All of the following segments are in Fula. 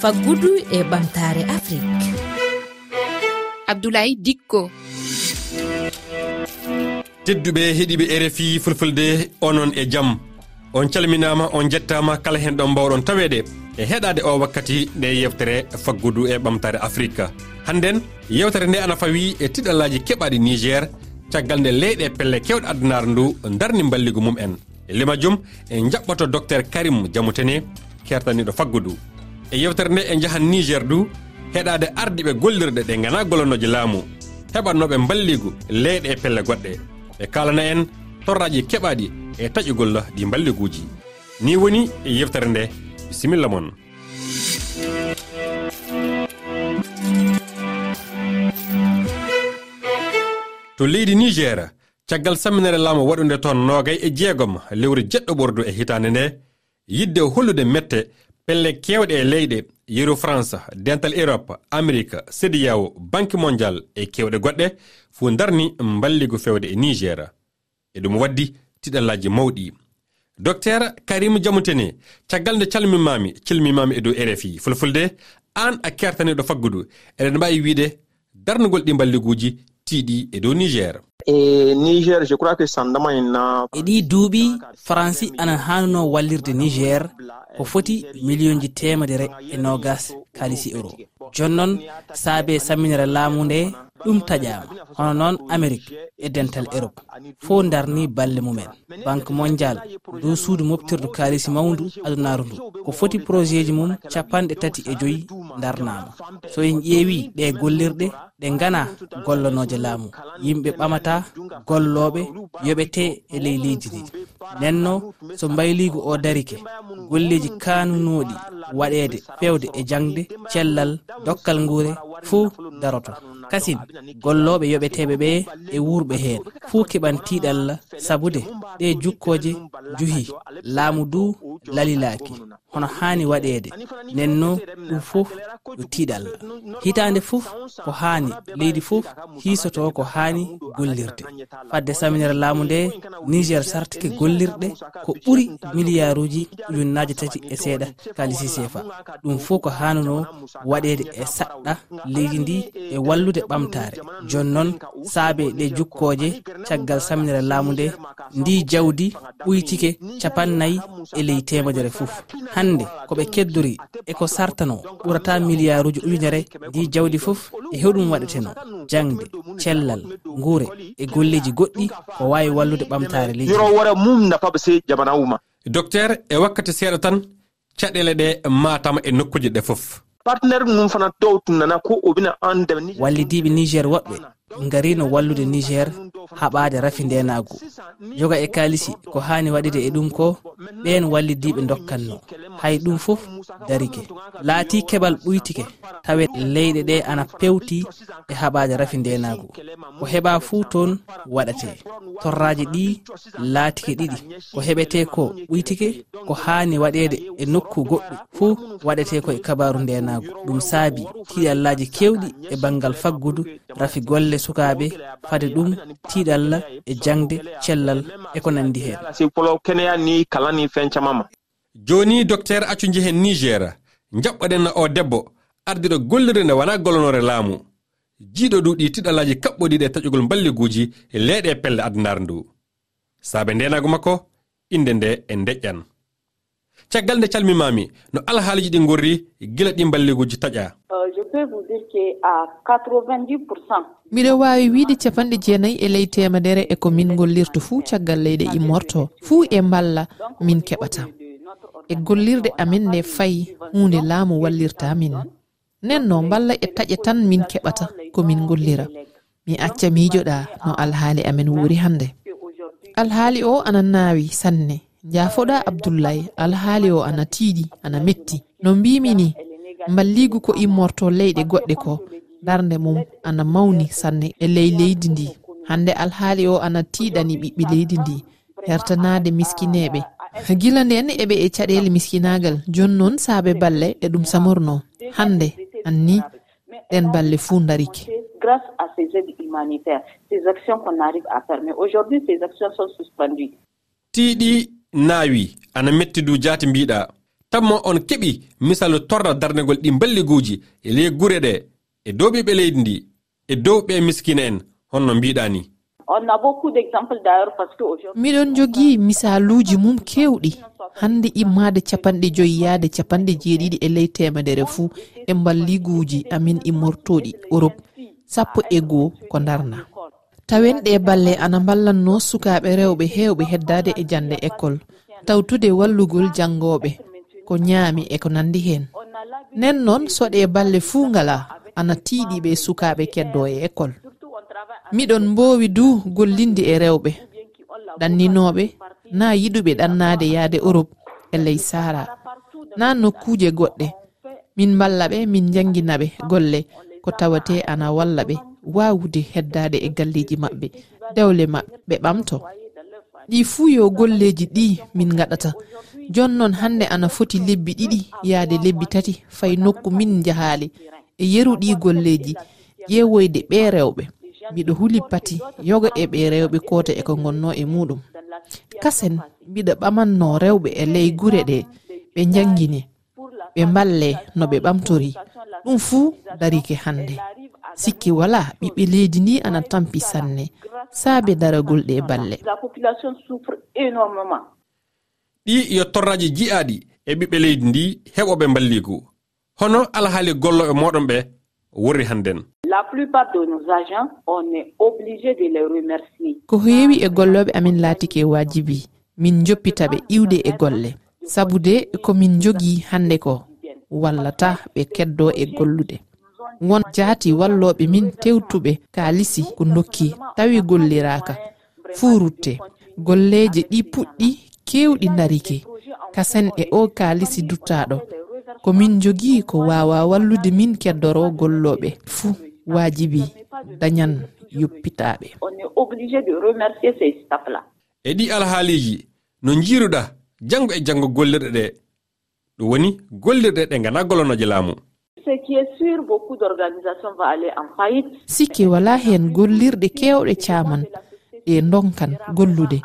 faggudu e ɓamtare afrique. Abdoulaye dikko. Tedduɓe heeɗiɓe e rfi fulfulde onon e jaam on calminama on jettama kala hen ɗon mbawɗon tawede e heɗade o wakkati nde yewtere faggudu e ɓamtare afrique. Hannden yewtere nde ana fawi e tiɗallaji keɓaɗi niger caggal nde leyɗe pelle kewɗe adunare ndu darni balligo mum en e limajum en jaɓɓoto docteur karim jamutene kertaniɗo faggu du. E yewtere nde e jahan niger du heɗade ardiɓe gollirɗe ɗe gana golanoje laamu. Heɓannoɓe balligu leyɗe e pelle goɗɗe. Ɓe kalana en torraji keɓaɗi e taƴugol ɗi balliguji ni woni e yewtere nde. Bisimilla moon to leydi niger caggal samminere laamu waɗunde toon nogay e jeegom lewru jeɗɗo ɓordu e hitande nde. yidde hollude mette pelle kewɗe e leyɗe yeru france dental europe amérique sédiyawo banque mondial e kewɗe goɗɗe fuu darni mballigo fewde e niger. E ɗum waddi tiɗallaji mawɗi. Docteur karim jamutene caggal nde calmimami calmimami e dow rfi fulfulde an a kertaniɗo faggudu eɗen mbawi wiide darnugol ɗi balliguji tiiɗi e dow niger. E niger je crois que sandama e ɗi duuɓi faransi ana hanno wallirde niger ko foti millionji temedere e nogas kalisi euro. Jonnon saabe samminere laamu nde ɗum taƴama hono noon amérique e dental europe. Fo darni balle mumen. Banque mondial dow suudu moftirdu kaalisi mawdu adunaru ndu. Ko foti projet ji mum capanɗe tati e joyyi darnama so en ƴeewi ɗe gollirɗe ɗe gana gollanoje laamu. Yimɓe ɓamata golloɓe yoɓete e ley leydi ndi. Nenno so mbayligu o darike golleji kanunoɗi waɗede fewde e jangde cellal dokkal nguure fuu daroto. kasin golloɓe yoɓeteɓe ɓe e wurɓe heen. Fuu keɓan tiiɗal sabude ɗe jukkoje juhi laamu du lalilaaki hono haani waɗeede. Nden no ɗum fof yo tiiɗe allah hitaande fof ko haani. Leydi fof hiisoto ko haani gollirde. Fadde saminira laamu nde niger sartike gollirɗe ko ɓuri miliyaruji ujunnaaji tati e seeɗa kalisi sefa ɗum fof ko haanuno waɗeede e saɗɗa leydi ndi e wallude ɓamtaare. Jooni noon saabe ɗe jukkooje caggal saminira laamu nde ndi jawdi ɓuytike capannayyi e ley temedere fof. hannde koɓe keddori e ko sartano ɓurata miliyaruji ujunere ndi jawdi fof e heɗum waɗeteno jangde cellal guure e golleji goɗɗi ko wawi wallude ɓamtare leydi. Yorowore mum nafaɓe sey jamana wuma docteur e wakkati seeɗa tan caɗele ɗe matama e nokkuji ɗe fof. Partenaire mum fana dow tum nana ko o bina an demi wallidiɓe niger woɓɓe garino wallude niger haɓade rafi ndenagu joga e kalisi ko hani waɗide e ɗum ko ɓen wallidiɓe dokkanno hay ɗum fof darike. Laati keɓal ɓuytike tawe leyɗe ɗe ana pewti e haɓade rafi ndenagu ko heɓa fuu toon waɗate. Torraji ɗi laatike ɗiɗi ko heɓete ko ɓuytike ko hani waɗede e nokku goɗɗu fuu waɗete ko e kabaru ndenagu ɗum saabi tiɗallaji kewɗi e banggal faggudu rafi golle sukaɓe fade ɗum tiiɗal e jangde cellal e ko nandi hen joni docteur accu jehen niger jaɓɓoɗen o debbo ardiɗo gollirde nde wona gollonore laamu. Jiiɗo duuɗi tiɗalaji kaɓɓoɗiɗe taƴugol balliguji e leeɗe pelle adnar ndu. Saabe ndenago makko inde nde e deƴƴan caggal nde calmimami no alhaaliji ɗi gorri gila ɗi balliguji taƴa dire que à 90 pourcent miɗo wawi wiide capanɗe jeenayyi e ley temedere e ko min gollirta fuu caggal leyɗe immorto fuu e mballa min keɓata. E gollirde amin nde fayi hunde laamu wallirta min nenno mballa e taƴe tan min keɓata komin gollira. Mi acca miijoɗa no alhaali amin wuuri hannde. Alhaali o ana naawi sanne. Jaafoɗa abdoullaye alhaali o ana tiiɗi ana metti. No mbimi ni mballigu ko immorto leyɗe goɗɗe ko darde mum ana mawni sanne e ley leydi ndi. Hande alhaali o ana tiiɗani ɓiɓɓe leydi ndi hertanade miskineɓe gila nden eɓe e caɗele miskinagal joni noon saabe balle e ɗum samorno. Hande anni ɗen balle fuu darike grâce à ces aides humanitaires ces actions qu'on arrive à faire mais aujourd'hui ces actions sont suspendues. Tiiɗi naawi ana metti du jaati mbiɗa tamma on keɓi misalu torra darnegol ɗi balliguji e ley gure ɗe e dow dowɓiɓe leydi ndi e dow ɓe miskina en honno mbiɗa ni. Miɗon jogii misaluuji mum kewɗi. Hannde immaade capanɗe joyi yahde capanɗe jeeɗiɗi e ley temedere fuu e mballiguuji amin e immortoɗi europe. Sappo e goo ko darna tawen ɗe balle ana mballanno sukaaɓe rewɓe heewɓe heddaade e jannde école. Tawtude wallugol janngooɓe ko ñaami e ko nandi heen. Nen noon soɗe balle fuu ngala ana tiiɗiɓe sukaaɓe keddo e école miɗon mboowi du gollinde e rewɓe. Ɗanninooɓe naa yiɗuɓe ɗannaade yahde europe e ley sahara. Naa nokkuuje goɗɗe. Min mballa ɓe min janngina ɓe golle ko tawate ana walla ɓe waawude heddaade e galleeji maɓɓe. Dewle maɓɓe ɓe ɓamto. ɗi fuu yo golleji ɗi min gaɗata jonnon hande ana foti lebbi ɗiɗi yaade lebbi tati fay nokku min jahaali e yeru ɗi golleji ƴeewoyde ɓe rewɓe. Mbiɗo huli pati yoga e ɓe rewɓe koota e ko gonno e muɗum. Kasen mbiɗa ɓamanno rewɓe e ley gure ɗe ɓe jangine ɓe mballe no ɓe ɓamtori. Ɗum fuu darike hannde. sikki wala ɓiɓɓe leydi ndi ana tampi sanne. Saabe daragol ɗe balle. Ɗi yettorraji jiyaɗi e ɓiɓɓe leydi ndi heɓoɓe balligu hono alhaali gollo e moɗon ɓe wurri hannden. Ko heewi e golloɓe amin laatike wajibi min joppitaɓe iwde e golle. Sabu de komin jogii hannde ko wallata ɓe keddo e gollude. won jaati walloɓe min tewtuɓe kaalisi ko dokki tawi golliraka. Fuu rutte. Golleje ɗi puɗɗi kewɗi darike kasen e o kaalisi duttaɗo komin jogii ko wawa wallude min keddoro golloɓe fuu wajibi dañan yoppitaɓe e ɗi alhaaliji no jiruɗa janngo e janngo gollirɗe ɗe. Ɗum woni gollirɗe ɗe gana gollonoje laamu. sikki wala hen gollirɗe kewɗe caman ɗe donkan gollude.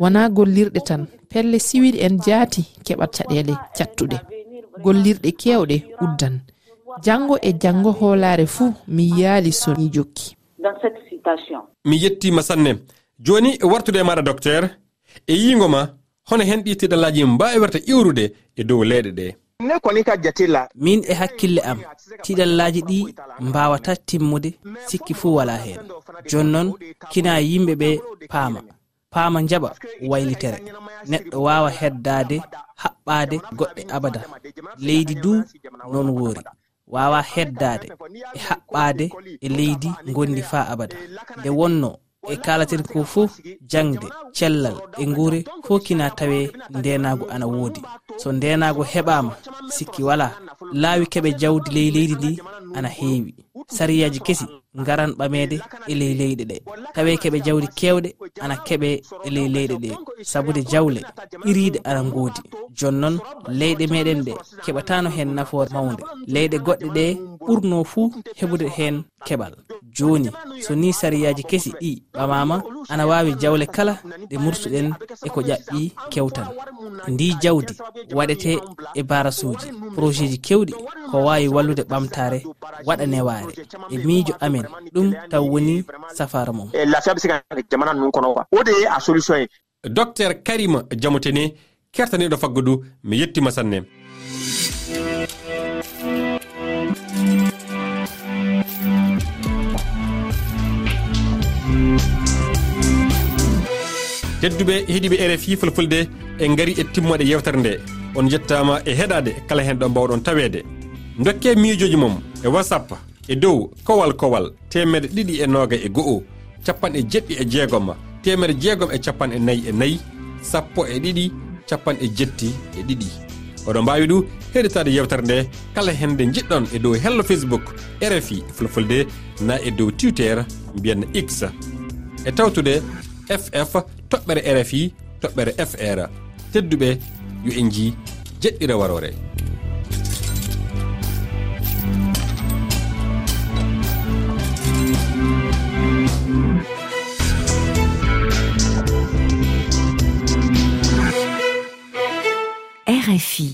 Wona gollirɗe tan pelle siwiɗe en jaati keɓat caɗele cattuɗe gollirɗe kewɗe uddan. Janngo e janngo hoolaare fuu mi yaali so mi jokki. Mi yettima sanne joni wartude e maɗa docteur. E yigo ma hono hen ɗi tiɗalaji mbawi warta iwrude e dow leyɗe ɗe. min e hakkille am. Tiɗallaji ɗi mbawata timmude sikki fuu wala hen. Jonnon kina yimɓe ɓe paama. Paama jaɓa waylitere. Neɗɗo wawa heddade haɓɓade goɗɗe abada. Leydi du noon woori. Wawa heddade e haɓɓade e leydi gondi fa abada. Nde wonno e kalaten ko fof jangde cellal e guure fo kina tawe ndenago ana woodi. So ndenago heɓama sikki wala laawi keɓe jawdi ley leydi ndi ana heewi. Sariyaji kesi garan ɓamede e ley leyɗe ɗe. Tawe keɓe jawdi kewɗe ana keɓe e ley leyɗe ɗe. Sabude jawle iriɗe ana goodi jonnon leyɗe meɗen ɗe keɓatano hen nafoore mawde leyɗe goɗɗe ɗe ɓurno fuu heɓude heen keɓal. Jooni so ni sariyaji kesi ɗi ɓamama ana wawi jawle kala ɗe mursuɗen eko ƴaɓɓi kewtan. Ndi jawdi waɗete e barasuji projet ji kewɗi ko wawi wallude ɓamtare waɗa neware e miijo amen ɗum taw woni safara mum. Docteur karima jamotene kertaneɗo faggudu mi yettima sanne tedduɓe heeɗiɓe rfi fulfulde en gaari e timmoɗe yewtere nde. On jettama e heɗade kala hen ɗo mbawɗon tawede dokke miijoji mum e whatsapp e dow kowal kowal temedde ɗiɗi e noga e go'o capanɗe jeɗɗi e jeegom temedde jeegom e capanɗe nayyi e nayyi e sappo e ɗiɗi capanɗe jetti e ɗiɗi. Oɗon mbawi ɗu heɗitade yewtere nde kala hende jiɗɗon e dow hello facebook rfi fulfulde na e dow twitter mbiyanna x. E tawtude ff toɓɓere rfi toɓɓere fr tedduɓe yo en ji jeɗɗire warore RFI